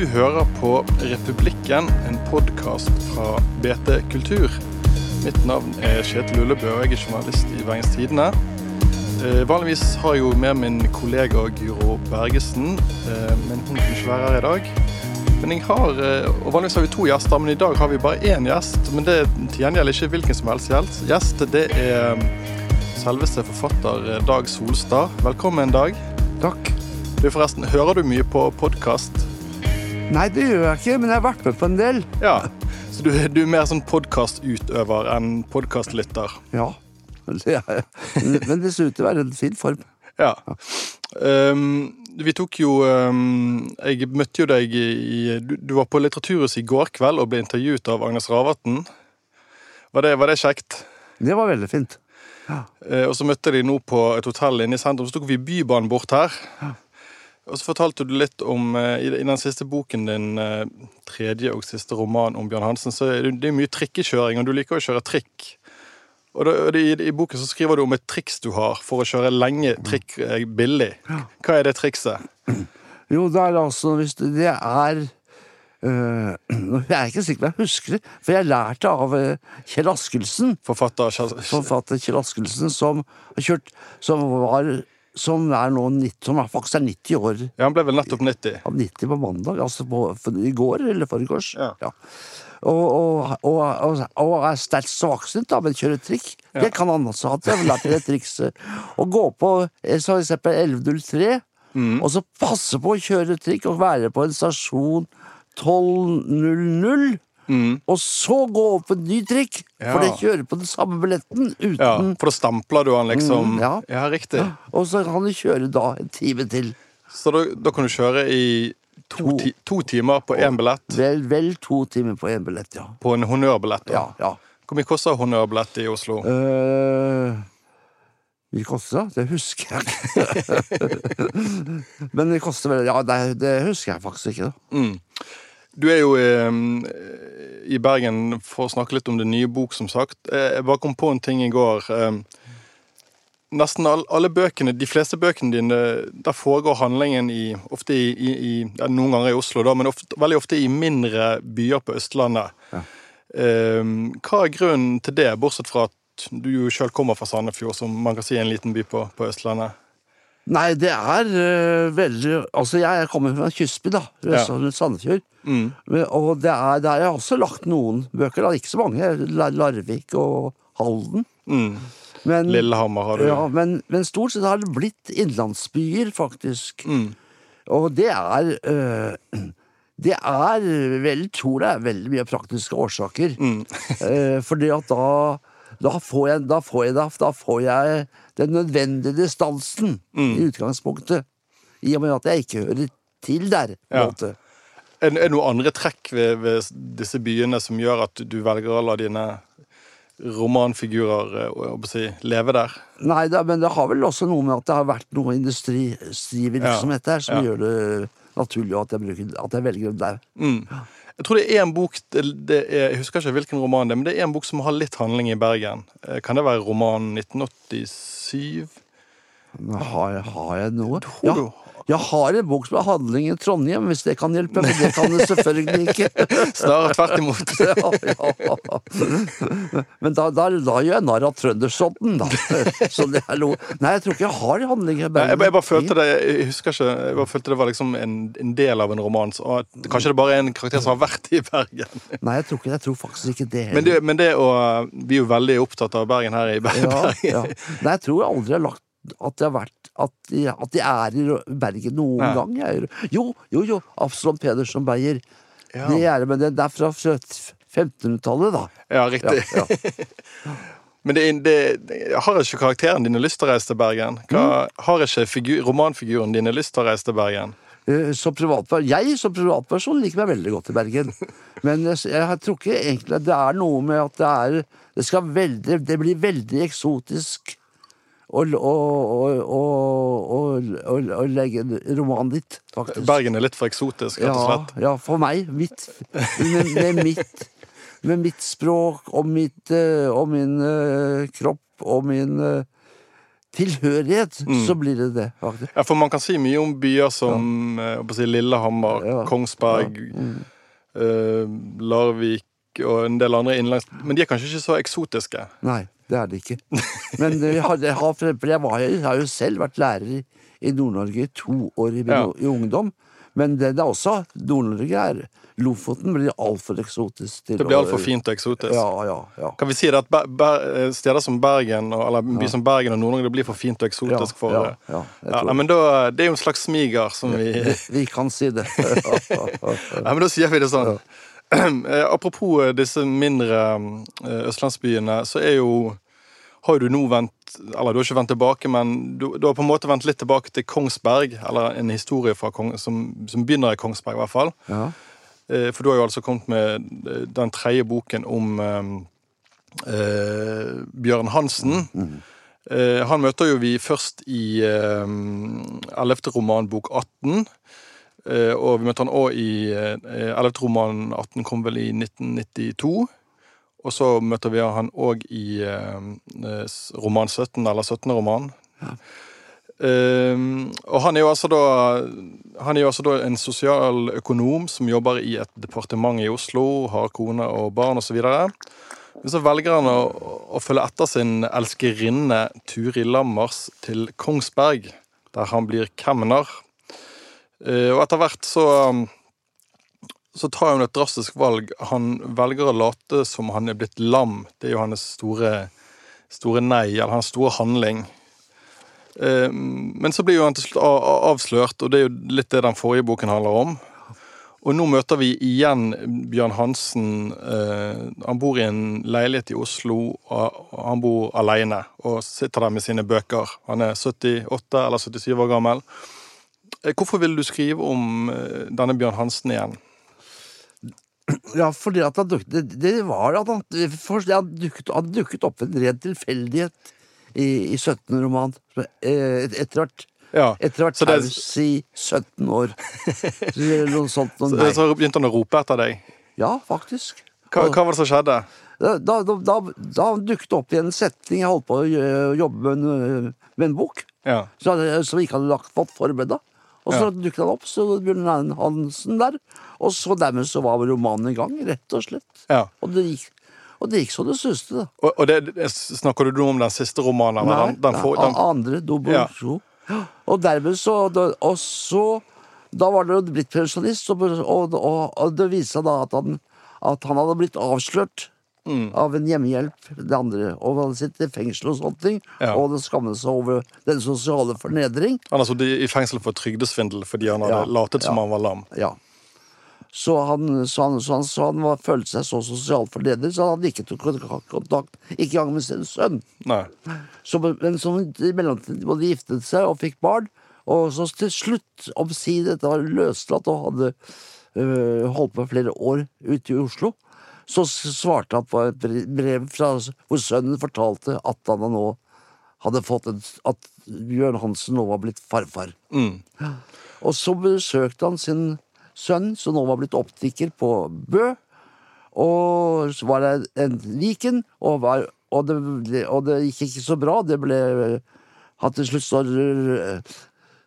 Du hører på Republikken, en podkast fra BT Kultur. Mitt navn er Kjetil Ullebø, og jeg er journalist i Bergens Tidende. Eh, vanligvis har jeg jo med min kollega Guro Bergesen, eh, men hun kunne ikke være her i dag. Men jeg har, eh, og Vanligvis har vi to gjester, men i dag har vi bare én gjest. Men det er til gjengjeld ikke hvilken som helst gjest. Det er selveste forfatter eh, Dag Solstad. Velkommen, Dag. Takk. Du forresten, Hører du mye på podkast? Nei, det gjør jeg ikke, men jeg har vært med på en del. Ja, Så du, du er mer sånn podkastutøver enn podkastlytter? Ja. Det er, men det ser ut til å være en fin form. Ja. Um, vi tok jo um, Jeg møtte jo deg i du, du, var på Litteraturhuset i går kveld og ble intervjuet av Agnes Ravatn. Var det, var det kjekt? Det var veldig fint. Ja. Uh, og så møtte de nå på et hotell inne i sentrum. Så tok vi Bybanen bort her. Ja. Og så fortalte du litt om uh, i, den siste boken din, uh, tredje og siste roman om Bjørn Hansen, så er det, det mye trikkekjøring, og du liker å kjøre trikk. Og, det, i, i, boken så skriver du om et triks du har for å kjøre lenge trikk eh, billig. Hva er det trikset? Jo, det er altså hvis det, det er øh, jeg er ikke sikker på jeg husker det, for jeg lærte av uh, Kjell Askelsen. Forfatter Kjell, Forfatter Kjell Askelsen, som har kjørt Som var som er nå 90, som faktisk er 90 år. Ja, Han ble vel nettopp 90? Ja, 90 på mandag. Altså på, i går eller forgårs. Ja. ja og, og, og, og er sterkt svaksynt, men kjører trikk. Ja. Det kan han også ha. Jeg har lært det trikset. Å gå på eh, for eksempel 1103, mm. og så passe på å kjøre trikk og være på en stasjon 1200. Mm. Og så gå opp på en ny trikk, ja. for det kjører på den samme billetten. Uten... Ja, For da stampler du han liksom? Mm, ja. ja. riktig. Og så kan du kjøre da en time til. Så da, da kan du kjøre i To, ti, to timer på én billett? Vel, vel, to timer på én billett, ja. På en honnørbillett? Ja, ja. Hvor mye koster honnørbillett i Oslo? Uh, mye koster det? Det husker jeg ikke. Men det koster vel Ja, det, det, husker jeg faktisk ikke. da. Mm. Du er jo i, i Bergen for å snakke litt om det nye bok, som sagt. Eh, jeg bare kom på en ting i går. Eh, nesten alle bøkene, de fleste bøkene dine, der foregår handlingen i, ofte i, i, ja, Noen ganger i Oslo, da, men ofte, veldig ofte i mindre byer på Østlandet. Ja. Um, hva er grunnen til det, bortsett fra at du jo sjøl kommer fra Sandefjord, som man kan si er en liten by på, på Østlandet? Nei, det er uh, veldig Altså, jeg kommer fra kystby, da. Ja. Sandefjord. Mm. Og det er, der jeg har også lagt noen bøker, da. Ikke så mange. Larvik og Halden. Mm. Men, Lillehammer har du. Ja, men, men, stort sett har det blitt innlandsbyer, faktisk. Mm. Og det er uh, Det er vel, tror jeg, veldig mye praktiske årsaker. Mm. eh, fordi at da da får, jeg, da, får jeg, da, får jeg, den nødvendige distansen mm. i utgangspunktet. I og med at jeg ikke hører til der. Ja. Er det noen andre trekk ved, ved, disse byene som gjør at du velger å la dine romanfigurer eh, å si, leve der? Nei, da, men det har vel også noe med at det har vært noe industrivirksomhet der som ja. gjør det naturlig at jeg, bruker, at jeg velger dem der. Mm. Jeg tror det er en bok det er, Jeg husker ikke hvilken roman det er, men det er en bok som har litt handling i Bergen. Eh, kan det være romanen 1987? Har jeg, har jeg noe? Ja, jeg har en bok som er handling i Trondheim, hvis det kan hjelpe, men det kan det selvfølgelig ikke. Snarere tvert imot. ja, ja. Men da, da, da, gjør jeg narr av trøndersodden, da. Så det er lo... Nei, jeg tror ikke jeg har handling. Jeg Bergen jeg, jeg bare følte det jeg husker ikke, jeg bare følte det var liksom en, en del av en roman. Så, kanskje det bare er en karakter som har vært i Bergen. Nei, jeg tror, ikke, jeg tror faktisk ikke det. Men det, men det å, Vi er jo veldig opptatt av Bergen her i Bergen. Ja, Nei, jeg tror jeg aldri har lagt at de har vært At de, at de er i Bergen noen ja. gang. Jeg, jo, jo, jo! Absalon Pedersen Beyer. Ja. Det er men det er fra 1500-tallet, da. Ja, riktig. Ja, men det, det, har ikke karakteren dine lyst til å reise til Bergen? Hva, mm. Har ikke figur, romanfiguren dine lyst til å reise til Bergen? Uh, som jeg som privatperson liker meg veldig godt i Bergen. Men jeg, jeg tror ikke egentlig det er noe med at det er Det, veldig, det blir veldig eksotisk å, å, legge romanen ditt, faktisk. Bergen er litt for eksotisk, rett og slett? Ja, ja for meg. Mitt, med, med, mitt, med mitt språk og, mitt, eh, og min uh, kropp og min uh, tilhørighet, Mm. så blir det det, faktisk. Ja, for man kan si mye om byer som ja. si, Lillehammer, Ja. Kongsberg, eh, Larvik og en del andre innenlands Men de er kanskje ikke så eksotiske? Nei, det er det ikke. Men jeg, har, jeg, har, jeg, var, jeg har jo selv vært lærer i, Nord-Norge i to år i, Ja. i ungdom. Men det, det er også Nord-Norge er Lofoten blir altfor eksotisk. til Det blir altfor fint og eksotisk. Ja, ja, ja. Kan vi si det at Ber Ber eh, steder som Bergen, og- eller by som Bergen og Nord-Norge, det blir for fint og eksotisk for ja, eh, ja, ja, men da, Det er jo en slags smiger som vi Vi kan si det. Ja, men da sier vi det sånn. Eh, Apropos eh, disse mindre eh, østlandsbyene, så er jo har du nå vendt Eller du har ikke vendt tilbake, men du, du har på en måte vendt litt tilbake til Kongsberg. Eller en historie Kong, som, som begynner i Kongsberg, i hvert fall. Ja. Eh, For du har jo altså kommet med eh, den tredje boken om eh, eh, Bjørn Hansen. Eh, han møter jo vi først i eh, 11. roman, bok 18. Eh, og vi møtte han òg i eh, 11. roman 18 kom vel i 1992. Og så møter vi han òg i eh, roman 17, eller 17. roman. Um, og han er jo altså da Han er jo altså da en sosialøkonom som jobber i et departement i Oslo, har kone og barn osv. Men så velger han å, å følge etter sin elskerinne Turi Lammers til Kongsberg, der han blir kemner. Uh, og etter hvert så så tar han et drastisk valg. Han velger å late som han er blitt lam. Det er jo hans store, store nei, eller hans store handling. Eh, Men så blir jo han til slutt avslørt, og det er jo litt det den forrige boken handler om. Og nå møter vi igjen Bjørn Hansen. eh, Han bor i en leilighet i Oslo, og han bor alene og sitter der med sine bøker. Han er 78 eller 77 år gammel. Eh, Hvorfor vil du skrive om denne Bjørn Hansen igjen? Ja, fordi at han dukket, det, det var at han, først, han, dukket, han dukket opp en ren tilfeldighet i, i 17. roman. Et, Etter hvert Ja, Etter hvert taus i 17 år. Noe sånt. Noe, så, så begynte han å rope etter deg. Ja, faktisk. Hva, hva var det som skjedde? Da, da, da, da, dukket det opp i en setning jeg holdt på å jobbe med en, med en bok, Ja. så som vi ikke hadde lagt, fått forberedt. Og så Ja. dukket han opp, så Bjørn Hansen der. Og så dermed så var romanen i gang, rett og slett. ja. Og det gikk, og det gikk så det suste. Og, og det, det, snakker du nå om den siste romanen? Nei, den, den, nei, den, andre Dobosjo. Ja. Og dermed så Og så Da var det jo blitt pensjonist, og, og, og det viste seg da at han, at han hadde blitt avslørt Mm. av en hjemmehjelp, det andre, og han sitter i fengsel og sånne ting, Ja. og det skammet seg over den sosiale fornedring. han har sittet i fengsel for trygdesvindel fordi han hadde Ja, latet som han var lam. Ja. Så han, så han, så han, så han var, følte seg så sosialt fornedret, så han hadde ikke tok kontakt, ikke engang med sin sønn. Nei. Så, men så i mellomtiden både giftet seg og fikk barn, og så til slutt, omsider dette var løslatt og hadde øh, holdt på flere år ute i Oslo, så svarte han på et brev fra, hvor sønnen fortalte at han nå hadde fått en, at Bjørn Hansen nå var blitt farfar. Mm. Og så besøkte han sin sønn, som nå var blitt optiker på Bø. Og så var det en Viken, og, var, og, det, og det gikk ikke så bra. Det ble at til slutt så,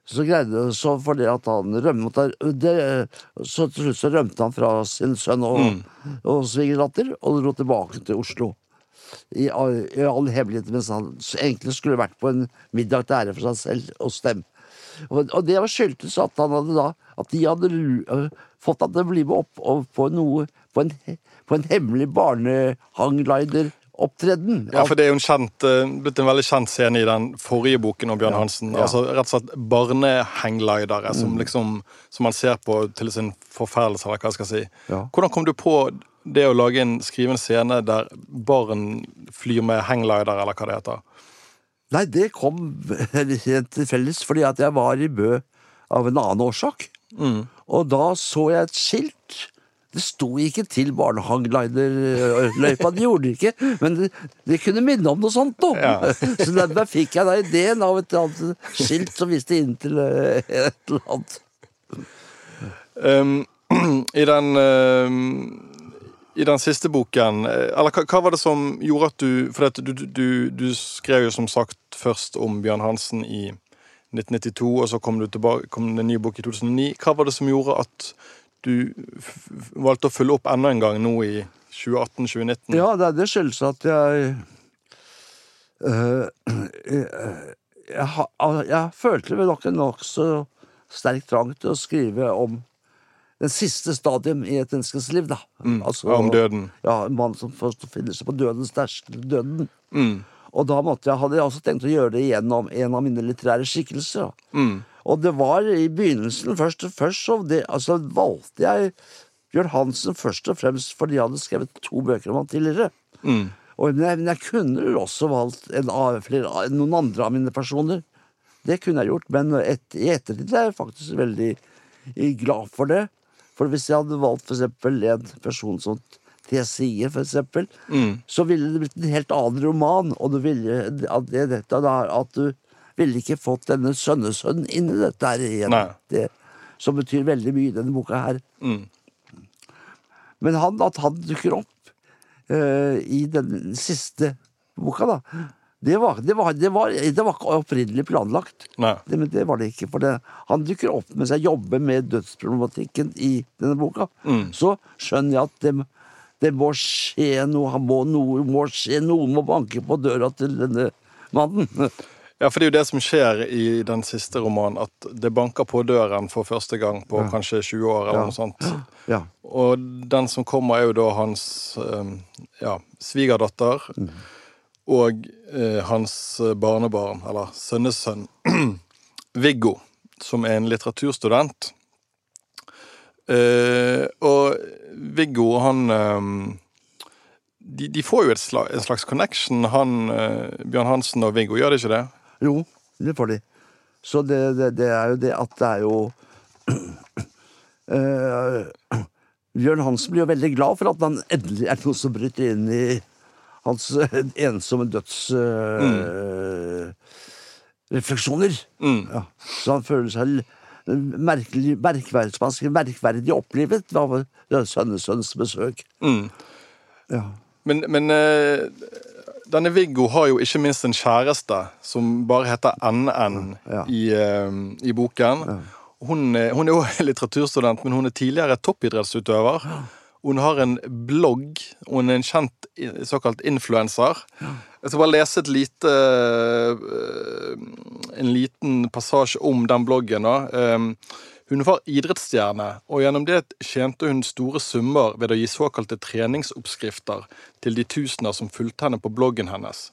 så greide så fordi at han rømte det, Så til slutt så rømte han fra sin sønn og, og svigerdatter og dro tilbake til Oslo. I, I all hemmelighet, mens han egentlig skulle vært på en middag til ære for seg selv hos dem. Og, og det var skyldtes at han hadde da At de hadde fått han til å bli med opp og på noe På en, på en hemmelig barnehanglider-opptreden. Ja, for det er jo en kjent, eh, blitt en veldig kjent scene i den forrige boken om Bjørn Hansen. ja. Altså rett og slett barnehanglidere som liksom Som man ser på til sin forferdelse, eller hva jeg skal si. Ja. Hvordan kom du på det å lage en skrive scene der barn flyr med hanglider, eller hva det heter? Nei, det kom helt tilfeldig, fordi at jeg var i Bø av en annen årsak. Og da så jeg et skilt. Det sto ikke til barnehangliderløypa, det gjorde det ikke, men det, det kunne minne om noe sånt noe. Ja. Så dermed fikk jeg da ideen av et eller annet skilt som viste inn til eh, et eller annet. Um, I den um, i den siste boken eh, Eller hva, hva var det som gjorde at du For du, du, du, skrev jo som sagt først om Bjørn Hansen i 1992, og så kom, tilbake, kom det en ny bok i 2009. Hva var det som gjorde at du valgte å følge opp enda en gang nå i 2018-2019? Ja, det, det skyldes at jeg øh, jeg, jeg, jeg, følte vel nok en nokså sterk trang til å skrive om den siste stadium i et menneskes liv, da. Mm, altså, om døden. Ja, en mann som først finner seg på dødens terskel, døden. Mm. Og da måtte jeg, hadde jeg også tenkt å gjøre det gjennom en av mine litterære skikkelser. Mm. Og det var i begynnelsen først først så det, altså, valgte jeg Bjørn Hansen først og fremst fordi jeg hadde skrevet to bøker om han tidligere. Mm. Og, men, jeg, men, jeg, kunne også valgt en, flere, noen andre av mine personer. Det kunne jeg gjort, men et, i ettertid er jeg faktisk veldig glad for det. For hvis jeg hadde valgt for eksempel en person som Tesier, for eksempel, mm. så ville det blitt en helt annen roman. Og du ville, at, det, dette, at du ville ikke fått denne sønnesønnen inn i dette her igjen. Det, som betyr veldig mye i denne boka her. Mm. Men han, at han dukker opp uh, i den siste boka, da det var, det, var, det, var, det var, ikke opprinnelig planlagt. Det, men det var det ikke. For han dukker opp mens jeg jobber med dødsproblematikken i denne boka. Mm. Så skjønner jeg at det, må skje noe. Han må, noe, må skje Noen må banke på døra til denne mannen. Ja, for det er jo det som skjer i den siste romanen, at det banker på døren for første gang på ja. kanskje 20 år, eller ja. noe sånt. Ja. Og den som kommer, er jo da hans ja, svigerdatter. Mm og eh, hans barnebarn, eller sønnesønn, Viggo, som er en litteraturstudent. Eh, og Viggo, han eh, de, de, får jo slags, en slags connection, han eh, Bjørn Hansen og Viggo, gjør de ikke det? Jo, det får de. Så det, det, det er jo det at det er jo uh, Bjørn Hansen blir jo veldig glad for at han endelig er noe som bryter inn i hans eh, ensomme dødsrefleksjoner. Uh, mm. ja. Så han føler seg merkelig, merkverdig, merkverdig opplivet av sønnesønns besøk. Mm. Ja. Men, men uh, denne Viggo har jo ikke minst en kjæreste som bare heter NN ja. i, uh, i, boken. Hun, hun, er jo litteraturstudent, men hun er tidligere toppidrettsutøver. Hun har en blogg, og hun er en kjent såkalt influenser. Ja. Jeg skal bare lese lite eh, En liten passasje om den bloggen. da. Hun var idrettsstjerne, og gjennom det tjente hun store summer ved å gi såkalte treningsoppskrifter til de tusener som fulgte henne på bloggen hennes.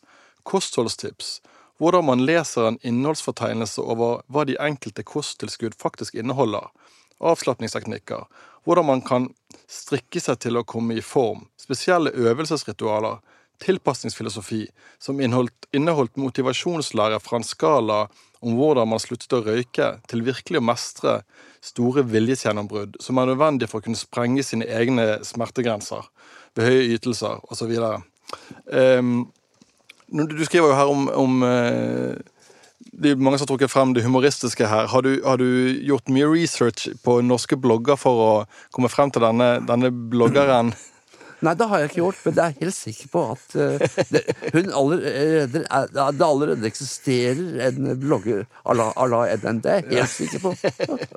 Kostholdstips. Hvordan man leser en innholdsfortegnelse over hva de enkelte kosttilskudd faktisk inneholder. Avslapningsteknikker hvordan man kan strikke seg til å komme i form, spesielle øvelsesritualer, tilpasningsfilosofi som inneholdt, inneholdt motivasjonslære fra en skala om hvordan man sluttet å røyke, til virkelig å mestre store viljesgjennombrudd som er nødvendig for å kunne sprenge sine egne smertegrenser ved høye ytelser osv. Um, du skriver jo her om, om uh, det er mange som har trukket frem det humoristiske her. Har du, har du, gjort mye research på norske blogger for å komme frem til denne, denne bloggeren? Nei, det har jeg ikke gjort, men jeg er helt sikker på at uh, det, hun allerede, det allerede eksisterer en blogger à la, la NN. Det er jeg helt sikker på.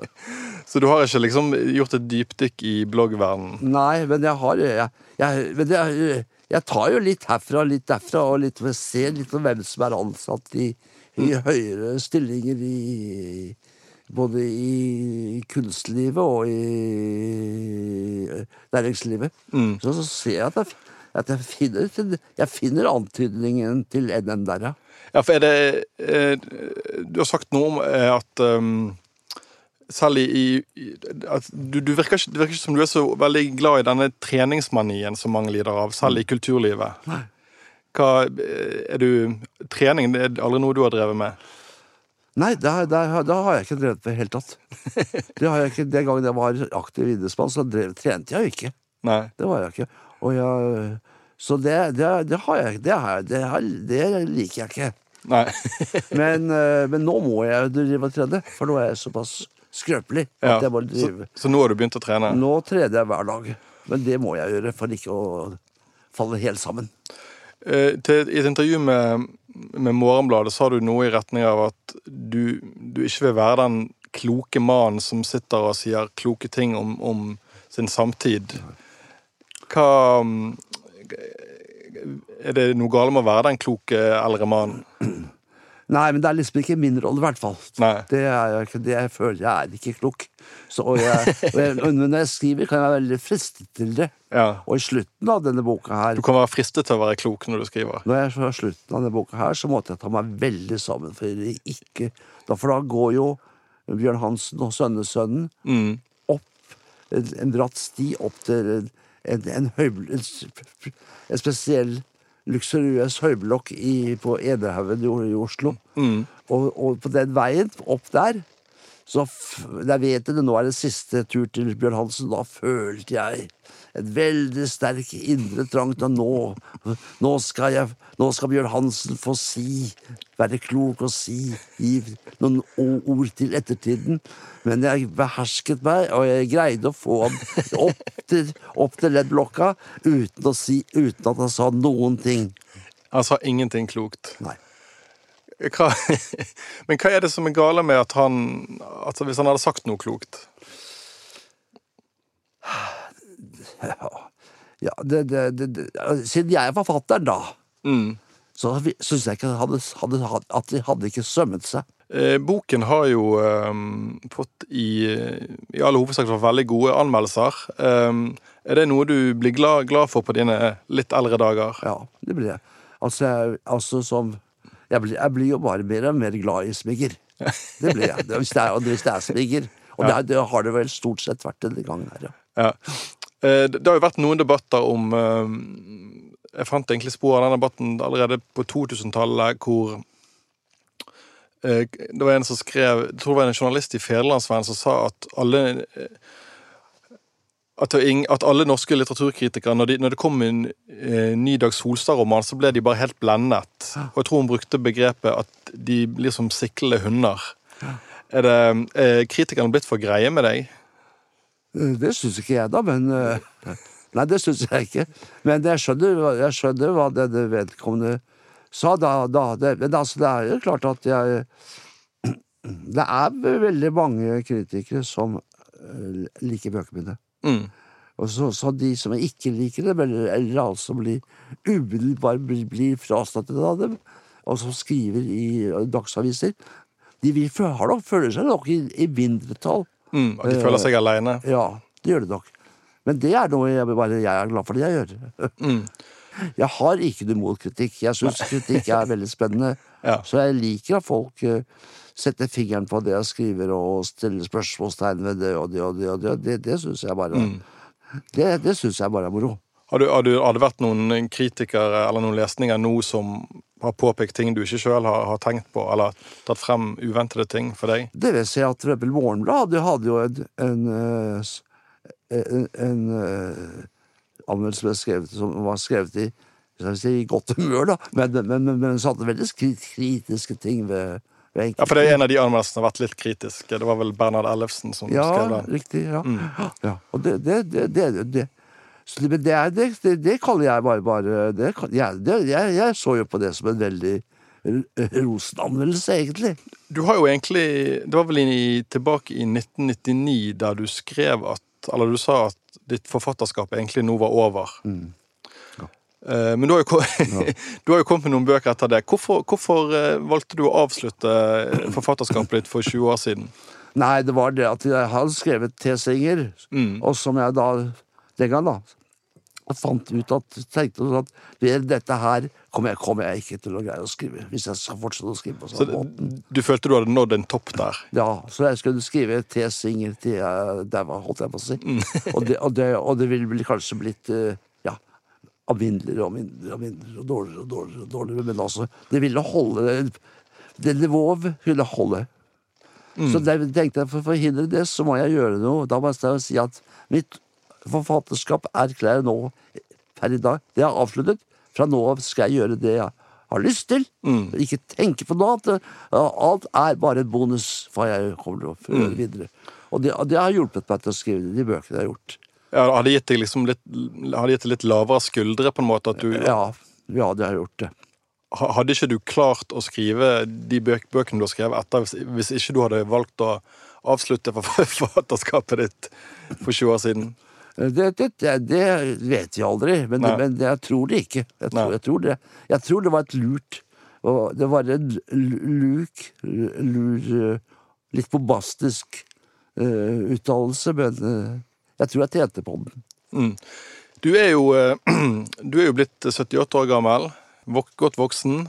Så du har ikke liksom gjort et dypdykk i bloggverdenen? Nei, men jeg har jeg, jeg, men jeg, jeg tar jo litt herfra og litt derfra, og litt, ser litt om hvem som er ansatt i i høyere stillinger i både i kunstlivet og i næringslivet. Mm. Så, så, ser jeg at jeg, at jeg finner, jeg finner antydningen til NM der, ja. Ja, for er det eh, Du har sagt noe om eh, at um, selv i, at du, du virker ikke, Det virker ikke som du er så veldig glad i denne treningsmanien som mange lider av, selv i kulturlivet. Nei. Hva, er du, trening det er aldri noe du har drevet med? Nei, det, det, det har jeg ikke drevet med i det hele tatt. Det har jeg ikke, Den gangen jeg var aktiv idrettsmann, så drev, trente jeg jo ikke. Nei. Det var jeg ikke. Jeg, så det, det, har jeg det, har, det, det liker jeg ikke. Nei. men, eh, men, nå må jeg jo drive og trene, for nå er jeg såpass skrøpelig. Ja, så, så, nå har du begynt å trene? Nå trener jeg hver dag. Men det må jeg gjøre for ikke å falle helt sammen. Eh, til, I et intervju med, med Morgenbladet sa du noe i retning av at du, du ikke vil være den kloke mannen som sitter og sier kloke ting om, om sin samtid. Hva mm, Er det noe galt med å være den kloke eldre mannen? Nei, men det er liksom ikke min rolle, i hvert fall. Det er. Det jeg føler jeg er ikke klok. Så, og, jeg, og, jeg, og når jeg skriver, kan jeg være veldig fristet til det. Ja. Og i slutten av denne boka her Du kan være fristet til å være klok når du skriver. Når jeg er slutten av denne boka her, så måtte jeg ta meg veldig sammen. For, ikke, for da går jo Bjørn Hansen og sønnesønnen Mm. opp en, en bratt sti opp til en, en, en, høy, en, en spesiell luksuriøs høyblokk i, på Enerhaugen i, i Oslo. Mm. Og, og på den veien opp der så Jeg vet det, nå er det siste tur til Bjørn Hansen. Da følte jeg en veldig sterk indre trang til å nå Nå skal jeg Nå skal Bjørn Hansen få si, være klok og si, gi noen ord til ettertiden. Men jeg behersket meg, og jeg greide å få han opp til, opp til leddblokka uten, si, uten at han sa noen ting. Han sa ingenting klokt. Nei. Hva, men hva er det som er gale med at han altså Hvis han hadde sagt noe klokt? Ja, det, det, det, det, siden jeg er forfatteren, da, Mm. så syns jeg ikke hadde, hadde, at de hadde ikke sømmet seg. Eh, boken har jo eh, fått i, i alle hovedsak veldig gode anmeldelser. Eh, er det noe du blir glad, glad for på dine litt eldre dager? Ja, det blir jeg. Altså, jeg, altså som jeg blir, jeg blir jo bare mer og mer glad i smigger. Det blir jeg. Hvis det er, hvis det er smigger. Og det, er- det har det vel stort sett vært denne gangen her, ja. Ja. Eh, Det har jo vært noen debatter om eh, Jeg fant egentlig spor av den debatten allerede på 2000-tallet, hvor eh, det var en som skrev Jeg tror det var en journalist i Federlandsvennen som sa at alle at alle norske litteraturkritikere, når, de, når det kom en eh, ny Dag Solstad-roman, så ble de bare helt blendet. Og jeg tror hun brukte begrepet at de blir som siklende hunder. Er det er kritikerne blitt for greie med deg? Eh, Det syns ikke jeg, da, men eh, Nei, det syns jeg ikke. Men jeg skjønner, jeg skjønner hva denne vedkommende sa. Da, da, det, men altså, det er jo klart at jeg Det er veldig mange kritikere som eh, liker bøkene mine. Mm. Og så, så de som ikke liker dem, eller, eller altså blir umiddelbart blir, blir frastøttet av dem, og som skriver i dagsaviser, de vil, har nok, føler seg nok i, i mindretall. Mm, at de føler seg aleine. Ja, det gjør det nok. Men det er noe jeg, bare jeg er glad for det jeg gjør. Mm. Jeg har ikke noe imot kritikk. Jeg syns kritikk er veldig spennende. Ja. Så jeg liker at folk eh, setter fingeren på det jeg skriver, og stiller spørsmålstegn ved det og det og det. og Det Det, det syns jeg bare Mm. Det, det syns jeg bare er moro. Har, du, har, du, har det vært noen kritikere eller noen lesninger nå som har påpekt ting du ikke sjøl har, har tenkt på, eller tatt frem uventede ting for deg? Det vil si at Rebel Morgenblad hadde, jo en, en, eh, en, en eh, anmeldelse ble skrevet, som var skrevet i, si, i godt humør, da, men, men, men, men satte veldig kritiske ting ved, ved Ja, for det er en av de anmeldelsene som har vært litt kritiske. Det var vel Bernhard Ellefsen som Ja, skrev den. riktig. Ja. ja. Og det, det, det, det. Så det, det, det, det, kaller jeg bare, bare det, jeg, det, jeg, jeg så jo på det som en veldig rosenanmeldelse, egentlig. Du har jo egentlig Det var vel i, tilbake i 1999 der du skrev at Eller du sa at ditt forfatterskap egentlig nå var over. Eh, Men du har, jo, du har jo kommet med noen bøker etter det. Hvorfor, hvorfor eh, valgte du å avslutte eh, forfatterskapet ditt for 20 år siden? Nei, det var det at jeg hadde skrevet T-singer, Mm. og som jeg da den gang da jeg fant ut at tenkte at dette her kommer jeg, kommer jeg ikke til å greie å skrive. Hvis jeg skal fortsette å skrive på sånn så måte. du følte du hadde nådd en topp der? Ja, så jeg skulle skrive T-singer til jeg daua, holdt jeg på å si. Mm. og, det, og, det, og det ville vel kanskje blitt eh, ja, av mindre og mindre og mindre og dårligere og dårligere. og dårligere Men altså, det ville holde Det nivået ville holde. Mm. Så der tenkte jeg for å forhindre det, så må jeg gjøre noe. Da må jeg si at mitt forfatterskap erklærer nå per i dag Det er avsluttet. Fra nå av skal jeg gjøre det jeg har lyst til. Mm. Ikke tenke på noe annet. Alt er bare en bonus for jeg kommer til å Mm. gjøre videre. Og det, det har hjulpet meg til å skrive de bøkene jeg har gjort. Ja, Har det gitt deg liksom litt, gitt litt lavere skuldre, på en måte? At du, Ja, ja, det har gjort det. Hadde ikke du klart å skrive de bøk, bøkene du har skrevet etter, hvis, hvis ikke du hadde valgt å avslutte forfatterskapet ditt for 20 år siden? Det, det, det, det vet jeg aldri, men, men jeg tror det ikke. Jeg tror, jeg, tror det. jeg tror det var et lurt og Det var en luk, lur eh, Litt bombastisk uh, uttalelse, men uh, jeg tror jeg tjente på den. Du er jo, uh, du er jo blitt 78 år gammel, vok godt voksen.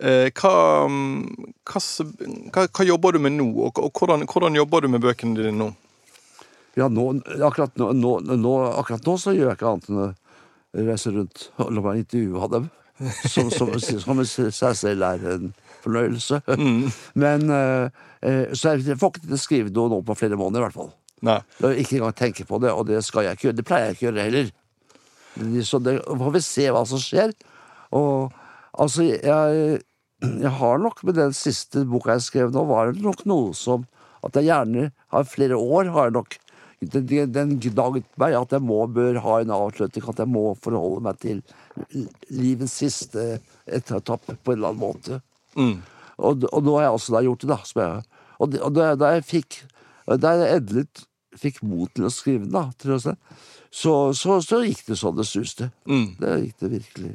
Eh, Hva, mm, hva, hva, jobber du med nå, og hvordan, hvordan jobber du med bøkene dine nå? Ja, nå, akkurat, nå, nå, nå, akkurat nå så gjør jeg ikke annet enn å reise rundt og la meg intervjue av dem. Som, som, som seg selv er en fornøyelse. Men eh, eh, Så jeg får ikke skrive noe nå på flere måneder, i hvert fall. Nei. Ikke engang tenke på det, og det skal jeg ikke gjøre. Det pleier jeg ikke å gjøre heller. Så det får vi se hva som skjer. Og altså, jeg, jeg har nok med den siste boka jeg skrev nå, var det nok noe som At jeg gjerne har flere år har jeg nok den, den- gnaget meg at jeg må bør ha en avslutning, at jeg må forholde meg til livets siste etappe på en eller annen måte. Og, og nå har jeg også da gjort det, da. Som jeg, og og da, da jeg fikk Da jeg endelig fikk mot til å skrive den, da, å si, så, så, så gikk det sånn det suste. Det gikk det virkelig.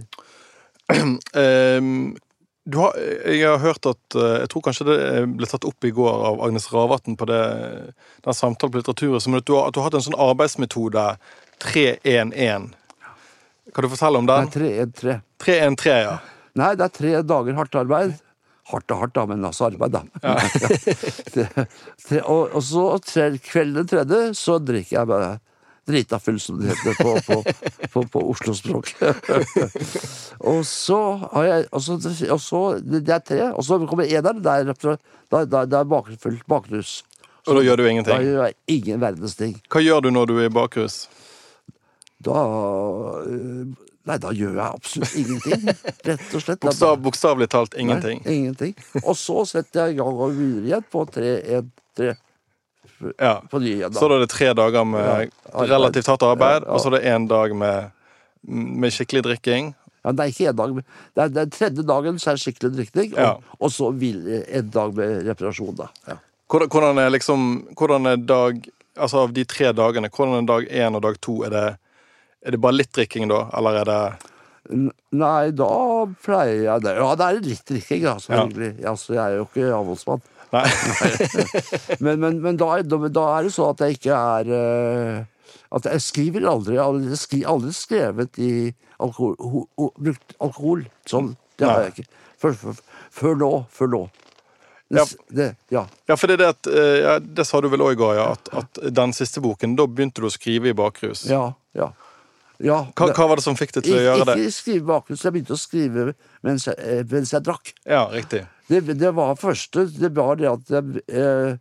Du har, jeg har hørt at eh, Jeg tror kanskje det ble tatt opp i går av Agnes Ravatn på det, den samtalen på litteraturen, men at du, har, at du har hatt en sånn arbeidsmetode 311. Kan du fortelle om Det den? er tre, en, tre. 313, ja. Nei, det er tre dager hardt arbeid. Hardt og hardt, da, men altså arbeid, da. Ja. og, og så tre, kvelden den tredje, så drikker jeg bare drita full, som det heter på, på, på, på Oslo-språk. og så har jeg og så, og så, Det er tre. Og så kommer eneren. det er jeg full. Bakrus. Så, og da gjør du ingenting? Da gjør jeg ingen verdens ting. Hva gjør du når du er i bakrus? Da øh, Nei, da gjør jeg absolutt ingenting. Rett og slett. Bokstav, bokstavelig talt ingenting? Nei, ingenting. Og så setter jeg i gang og videre igjen på 3-1-3. Ja. Fordi, ja, da, så da er det tre dager med relativt hardt arbeid, og så er det én dag med, med, skikkelig drikking. Ja, det er ikke en dag. Det er, den tredje dagen så er det skikkelig drikking, og, og, så vil en dag med reparasjon, da. Hvordan, hvordan, er liksom Hvordan er dag Altså av de tre dagene, hvordan er dag én og dag to? Er det, er det bare litt drikking da, eller er det Nei, da pleier jeg det. Ja, det er litt drikking, da selvfølgelig. Ja. Altså, jeg er jo ikke avholdsmann. Nei. Men, men, men da, da, er det sånn at jeg ikke er eh, At jeg skriver aldri jeg skri, aldri skrevet i alkohol, ho, ho, brukt alkohol. Sånn. Det har jeg ikke. Før, før, før nå. Før nå. Ja. Det, ja. Ja, for det er det at eh, ja, Det sa du vel òg går. At, at den siste boken, da begynte du å skrive i bakrus. Ja. ja. Ja Hva, hva var det som fikk deg til å gjøre det? Ikke skrive bakgrunn, så jeg begynte å skrive mens jeg, eh, mens jeg drakk. Ja, riktig. Det, det var første Det var det at jeg, eh,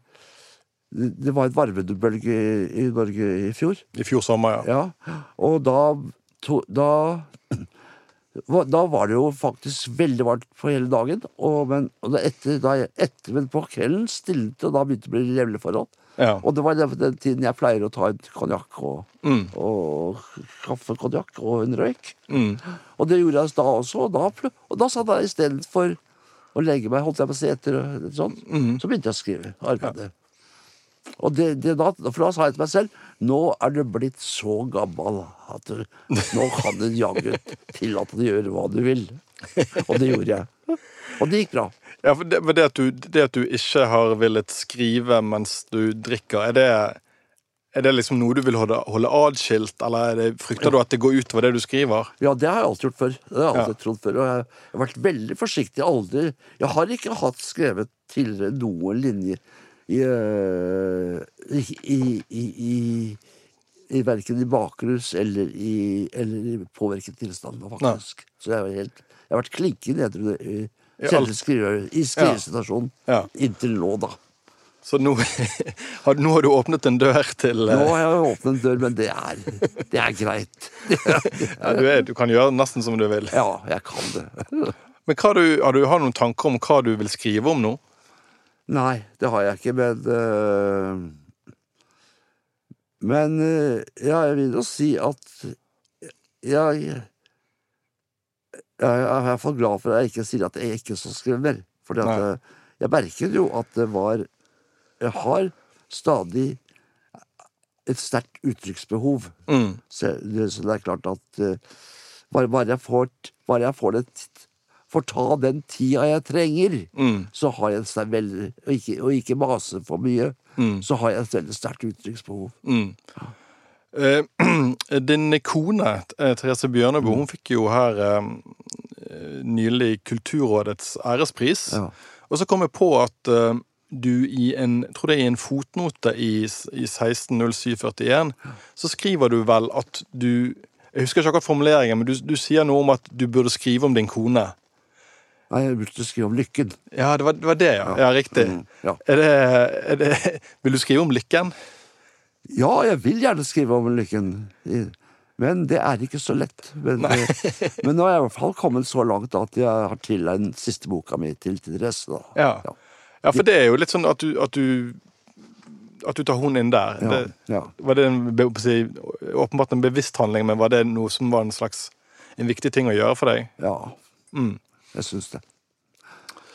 det det var en varmebølge i, i Norge i fjor. I fjor sommer, ja. Ja, og da, to, da var- da var det jo faktisk veldig varmt på hele dagen. Og, men, og etter, da etter, men på kvelden stilnet, og da begynte det å bli jevnlige forhold. Ja. Og det var den, den tiden jeg pleier å ta en konjakk og, Mm. og kaffekonjakk og en røyk. Mm. Og det gjorde jeg da også, og da, og da satt jeg istedenfor å legge meg, holdt jeg på å se etter og sånn, Mm. så begynte jeg å skrive. Arbeide. Og det, det da, for da sa jeg til meg selv nå er du blitt så gammel at du, nå kan du jaggu tillate deg å gjøre hva du vil. Og det gjorde jeg. Og det gikk bra. Ja, for det, for det, at du, det at du ikke har villet skrive mens du drikker, er det, er det liksom noe du vil holde, holde adskilt, eller er det, frykter du at det går utover det du skriver? Ja, det har jeg alltid gjort før. Det har jeg alltid Ja. trodd før. Og jeg har vært veldig forsiktig. Aldri Jeg har ikke hatt skrevet tidligere noen linjer i, øh, i, i, i, i, verken i bakrus eller i, eller i påvirket tilstand, faktisk. Så jeg, helt, jeg har vært klinkende edru I selve skrive- i skrivesituasjonen Ja. inntil nå, da. Så nå, har, nå har du åpnet en dør til Nå eh, har jeg åpnet en dør, men det er, det er greit. ja, du, er, du kan gjøre nesten som du vil. Ja, jeg kan det. Men du, har du har noen tanker om hva du vil skrive om nå? Nei, det har jeg ikke, men øh, Men eh, ja, jeg vil jo si at jeg Jeg er i hvert fall glad for at jeg ikke sier at jeg ikke så skremmer. For Nei. jeg merket jo at det var Jeg har stadig et sterkt uttrykksbehov. Mm. Så, så det er klart at uh, bare, bare jeg får, bare jeg får, det, får ta den tida jeg trenger, Mm. så har jeg sterkt veldig og ikke, og ikke mase for mye, Mm. så har jeg et veldig sterkt uttrykksbehov. Mm. Eh, din kone, eh, Therese Bjørneboe, Mm. hun fikk jo her eh, nylig Kulturrådets ærespris. Ja. Og så kom jeg på at du i en tror det er i en fotnote i, i 160741, så skriver du vel at du Jeg husker ikke akkurat formuleringen, men du, du sier noe om at du burde skrive om din kone. Nei, jeg burde skrive om lykken. Ja, det var det, var det ja. ja. Riktig. Mm, ja. Er det, er det Vil du skrive om lykken? Ja, jeg vil gjerne skrive om lykken, men det er ikke så lett. Men, eh, men nå er jeg i hvert fall kommet så langt at jeg har tilegnet siste boka mi til Therese. Ja. Ja. ja, for det er jo litt sånn at du At du, at du tar hun inn der. Ja, Det, var det en, åpenbart en bevisst handling, men var det noe som var en slags en viktig ting å gjøre for deg? ja. Mm. Jeg syns det.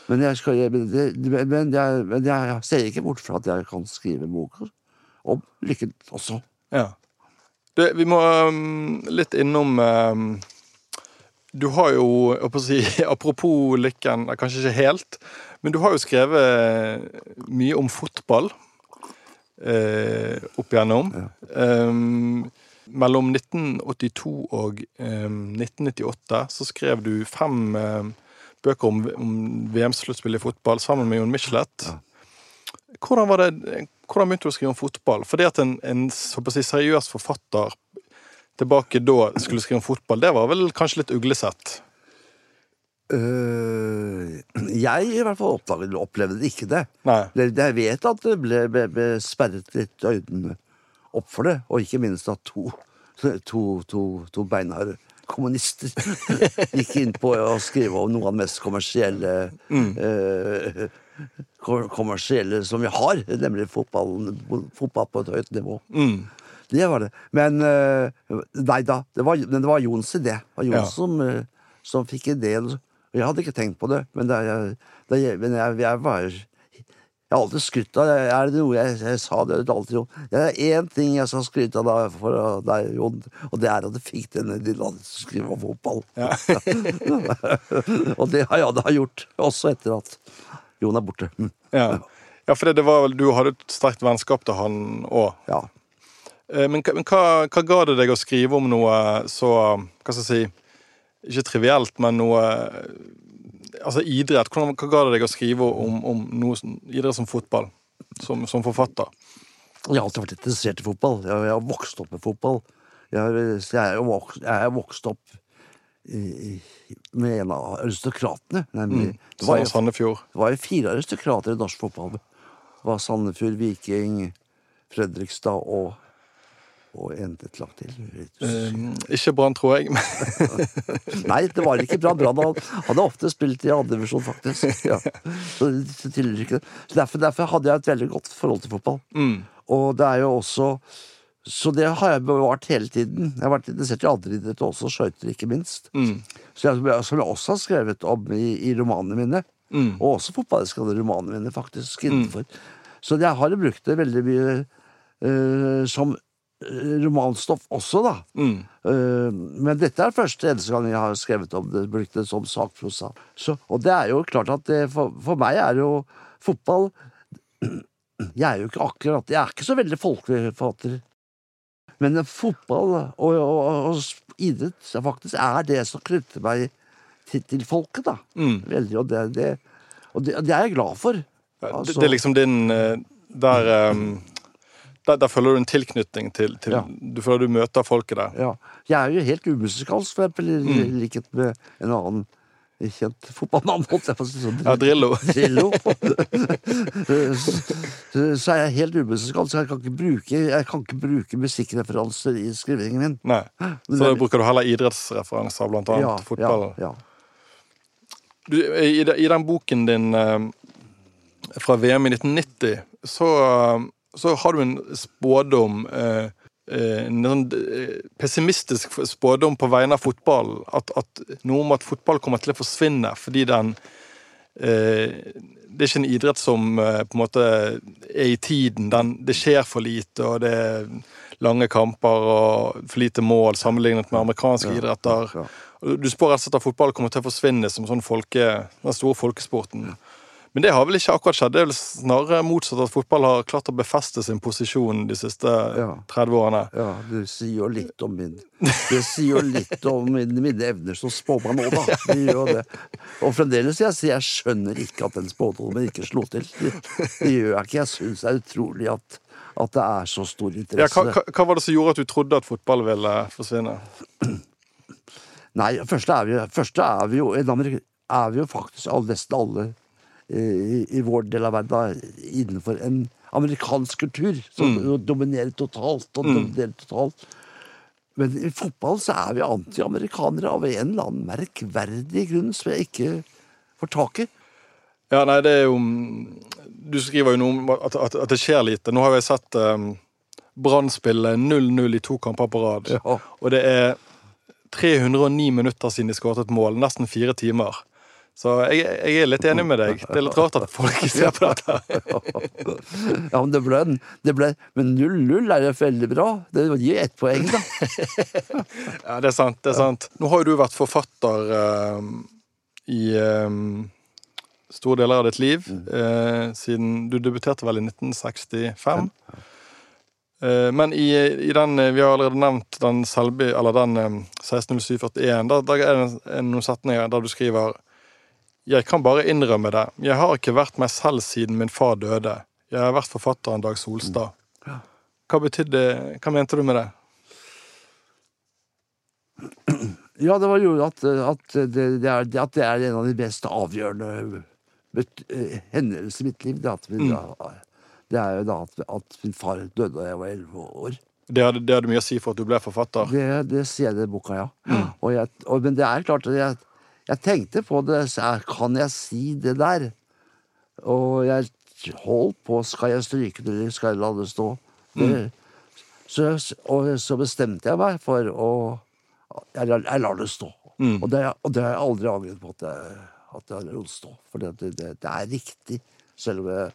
Men, jeg, skal, men, jeg, men, jeg, men jeg ser ikke bort fra at jeg kan skrive boker om lykken også. Ja. Du, vi må um, litt innom um, Du har jo si, Apropos lykken, kanskje ikke helt, men du har jo skrevet mye om fotball eh, opp igjennom. Um, mellom 1982 og um, 1998 så skrev du fem um, bøker om, om VM-sluttspill i fotball sammen med Jon Michelet. Hvordan, var det, hvordan begynte du å skrive om fotball? Fordi at en, en si, seriøs forfatter tilbake da skulle skrive om fotball, det var vel kanskje litt uglesett? Uh, jeg i hvert fall oppdaget, opplevde ikke det. Nei. Jeg vet at det ble, ble, ble sperret litt øynene opp for det, og ikke minst at to, to, to, to beinharde kommunister gikk inn på å skrive om noe av det mest kommersielle mm. ko- kommersielle som vi har, nemlig fotball, fotball på et høyt nivå. Mm. Det var det. Men eh, Nei da, det var, men det var Jons idé. Det var Jons Ja. som, eh, som fikk ideen. Jeg hadde ikke tenkt på det, men, det, det, men jeg, jeg var Jeg har alltid skrytt av det. Er det noe jeg, jeg sa det alltid, Jon? Det er én ting jeg skal skryte av deg for deg, Jon, og det er at du fikk denne lille å skrive om fotball. og det har jeg da gjort, også etter at Jon er borte. Mm. Ja. ja, for det, det var du hadde et sterkt vennskap til han òg. Ja. Men, hva- men hva, hva ga det deg å skrive om noe så Hva skal jeg si Ikke trivielt, men noe Altså idrett. Hva, hva ga det deg å skrive om, om noe idrett som fotball? Som, som forfatter? Jeg har alltid vært interessert i fotball. Jeg, jeg har vokst opp med fotball. Jeg, jeg er vokst, jeg er vokst opp med en av aristokratene. Nemlig. Det, var jo, Sandefjord. det var jo fire aristokrater i norsk fotball. Det var Sandefjord, Viking, Fredrikstad og og en et lag til. Um, ikke Brann, tror jeg. Nei, det var ikke bra. Brann hadde ofte spilt i andredivisjon, faktisk. Ja. Så derfor, derfor hadde jeg et veldig godt forhold til fotball. Mm. Og det er jo også Så det har jeg bevart hele tiden. Jeg har vært interessert i andre idretter også, skøyter ikke minst. Mm. Så jeg, som jeg også har skrevet om i, i romanene mine. Mm. Og også fotballskadde romanene mine, faktisk. innenfor. Så jeg har brukt det veldig mye uh, som eh, romanstoff også, da. Mm. Eh, men dette er første eneste gang jeg har skrevet om det, brukt det som sakprosa. Så, og det er jo klart at det, for, for meg er jo fotball Jeg er jo ikke akkurat Jeg er ikke så veldig folkelig forfatter. Men fotball og, og, og, idrett faktisk er det som knytter meg til, til folket, da. Mm. Veldig, og det, det, og det, det er jeg glad for. Det, Altså- det er liksom din eh, Der, eh, der, der føler du en tilknytning til, til Ja. Du føler du møter folket der. Ja. Jeg er jo helt umusikalsk, for eksempel, i Mm. likhet med en annen kjent fotballmann. holdt jeg på å si. Ja, Drillo. Drillo. så, så er jeg helt umusikalsk, så jeg kan ikke bruke, jeg kan ikke bruke musikkreferanser i skrivingen min. Nei. Så da bruker du heller idrettsreferanser, blant annet fotball. Ja, ja. Du, i, I den boken din eh, fra VM i 1990, så, eh, så har du en spådom eh, en sånn eh, pessimistisk spådom på vegne av fotball. At, at, noe om at fotball kommer til å forsvinne fordi den eh, Det er ikke en idrett som eh, på en måte er i tiden. Den, det skjer for lite, og det er lange kamper og for lite mål sammenlignet med amerikanske ja, idretter. Ja. Du spår rett og slett at fotball kommer til å forsvinne som sånn folke, den store folkesporten. Men det har vel ikke akkurat skjedd. Det er vel snarere motsatt at fotball har klart å befeste sin posisjon de siste ja. 30 årene. Ja, det sier jo litt om min Det sier jo litt om mine, mine evner som spåmann nå, da. Det gjør det. Og fremdeles, jeg, jeg skjønner ikke at den spådommen ikke slo til. Det, det, gjør jeg ikke. Jeg syns det er utrolig at, at det er så stor interesse. Ja, hva, hva, var det som gjorde at du trodde at fotball ville forsvinne? Nei, først er vi, først er vi jo, er vi jo faktisk nesten alle i, i, vår del av verden innenfor en amerikansk kultur som mm. dominerer totalt og mm. dominerer totalt. Men i fotball så er vi antiamerikanere av en eller annen merkverdig grunn som jeg ikke får tak i. Ja, nei, det er jo Du skriver jo noe om at, at, at det skjer lite. Nå har jeg sett um, Brann spille 0-0 i to kamper på rad. Ja. Og det er 309 minutter siden de skåret et mål. Nesten fire timer. Så jeg, jeg, er litt enig med deg. Det er litt rart at folk ikke ser på dette. ja, men det ble, det ble Men 0-0 er jo veldig bra. Det gir ett poeng, da. ja, det er sant. det er sant. Nå har jo du vært forfatter uh, i um, store deler av ditt liv. Uh, siden Du debuterte vel i 1965. Uh, men i, i, den Vi har allerede nevnt den, Selby, eller den um, 160741. Da, da er det noen setninger der du skriver jeg kan bare innrømme det. Jeg har ikke vært meg selv siden min far døde. Jeg har vært forfatteren Dag Solstad. Hva betydde Hva mente du med det? Ja, det var jo at, at, det, det er, at det er en av de mest avgjørende hendelser hendelsene i mitt liv. Det, at vi, mm. det er jo da at, at, min far døde da jeg var elleve år. Det hadde, det hadde, mye å si for at du ble forfatter? Det, det sier jeg i boka, ja. Mm. Og jeg, og, men det er klart at jeg jeg tenkte på det. Kan jeg si det der? Og jeg holdt på. Skal jeg stryke det, eller skal jeg la det stå? Mm. så, og så bestemte jeg meg for å Jeg, jeg lar det stå. Mm. Og, det, og, det, har jeg aldri angret på at jeg, at jeg latt stå. For det, det, det, er riktig. Selv om jeg,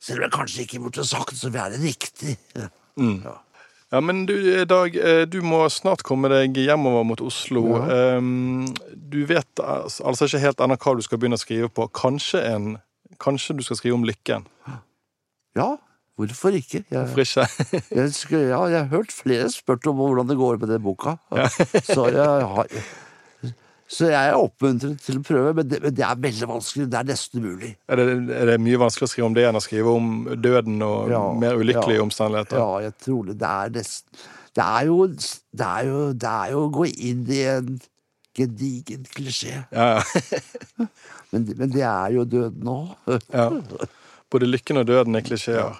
selv om jeg kanskje ikke burde sagt det, så er det riktig. Mm. Ja. Ja, men du, Dag, eh, du må snart komme deg hjemover mot Oslo. Ja. Du vet altså ikke helt ennå hva du skal begynne å skrive på. Kanskje, en, kanskje du skal skrive om lykken? Ja, hvorfor ikke? Jeg, hvorfor ikke? jeg, ja, jeg har hørt flere spurt om hvordan det går med den boka. Så jeg har så jeg er oppmuntret til å prøve, men det, men det, er veldig vanskelig. Det er nesten umulig. Er det, er det mye vanskeligere å skrive om det enn å skrive om døden og ja, mer ulykkelige ja, omstendigheter? Ja, jeg tror det. Det er nesten det er, jo, det, er jo, det er jo å gå inn i en gedigen klisjé. Ja, men, men, det er jo døden òg. ja. Både lykken og døden er klisjeer.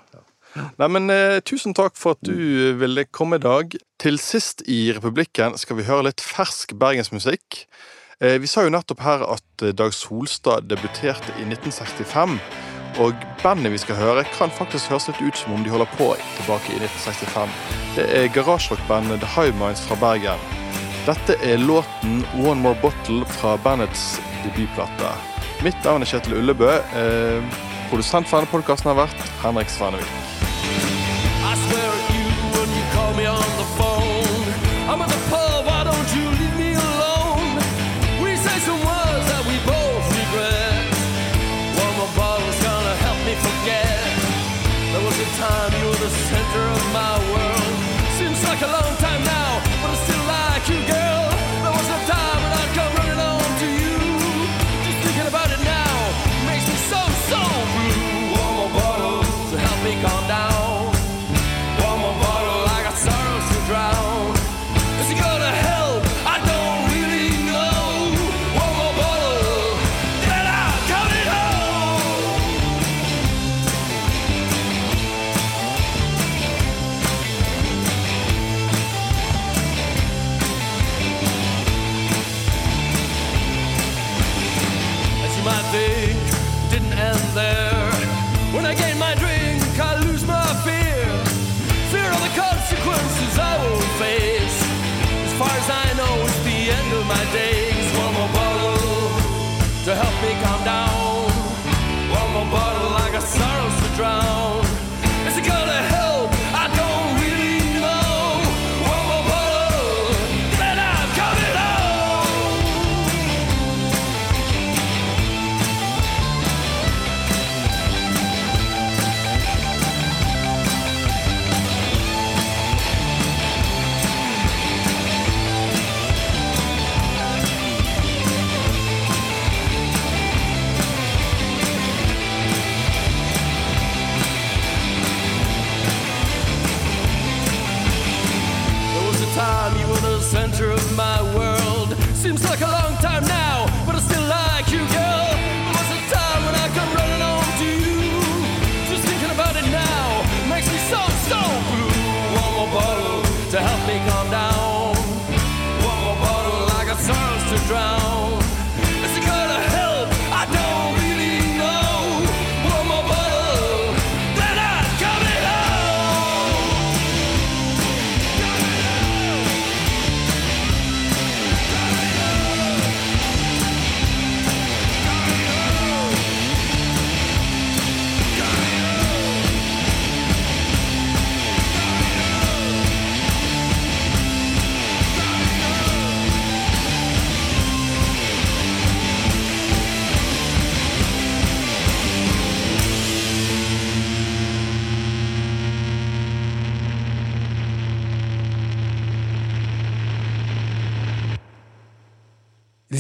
Nei, men eh, Tusen takk for at du ville komme i dag. Til sist i Republikken skal vi høre litt fersk bergensmusikk. Eh, vi sa jo nettopp her at eh, Dag Solstad debuterte i 1965. Og bandet vi skal høre, kan faktisk høres litt ut som om de holder på tilbake i 1965. Det er garasjerockbandet The High Minds fra Bergen. Dette er låten One More Bottle fra bandets debutplate. Mitt navn er Kjetil Ullebø. Eh, produsent for denne podkasten har vært Henrik Svanevik. me on the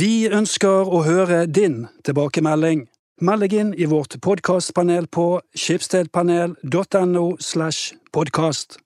Vi ønsker å høre din tilbakemelding. Meld deg inn i vårt podkastpanel på skipsstedpanel.no slash podkast.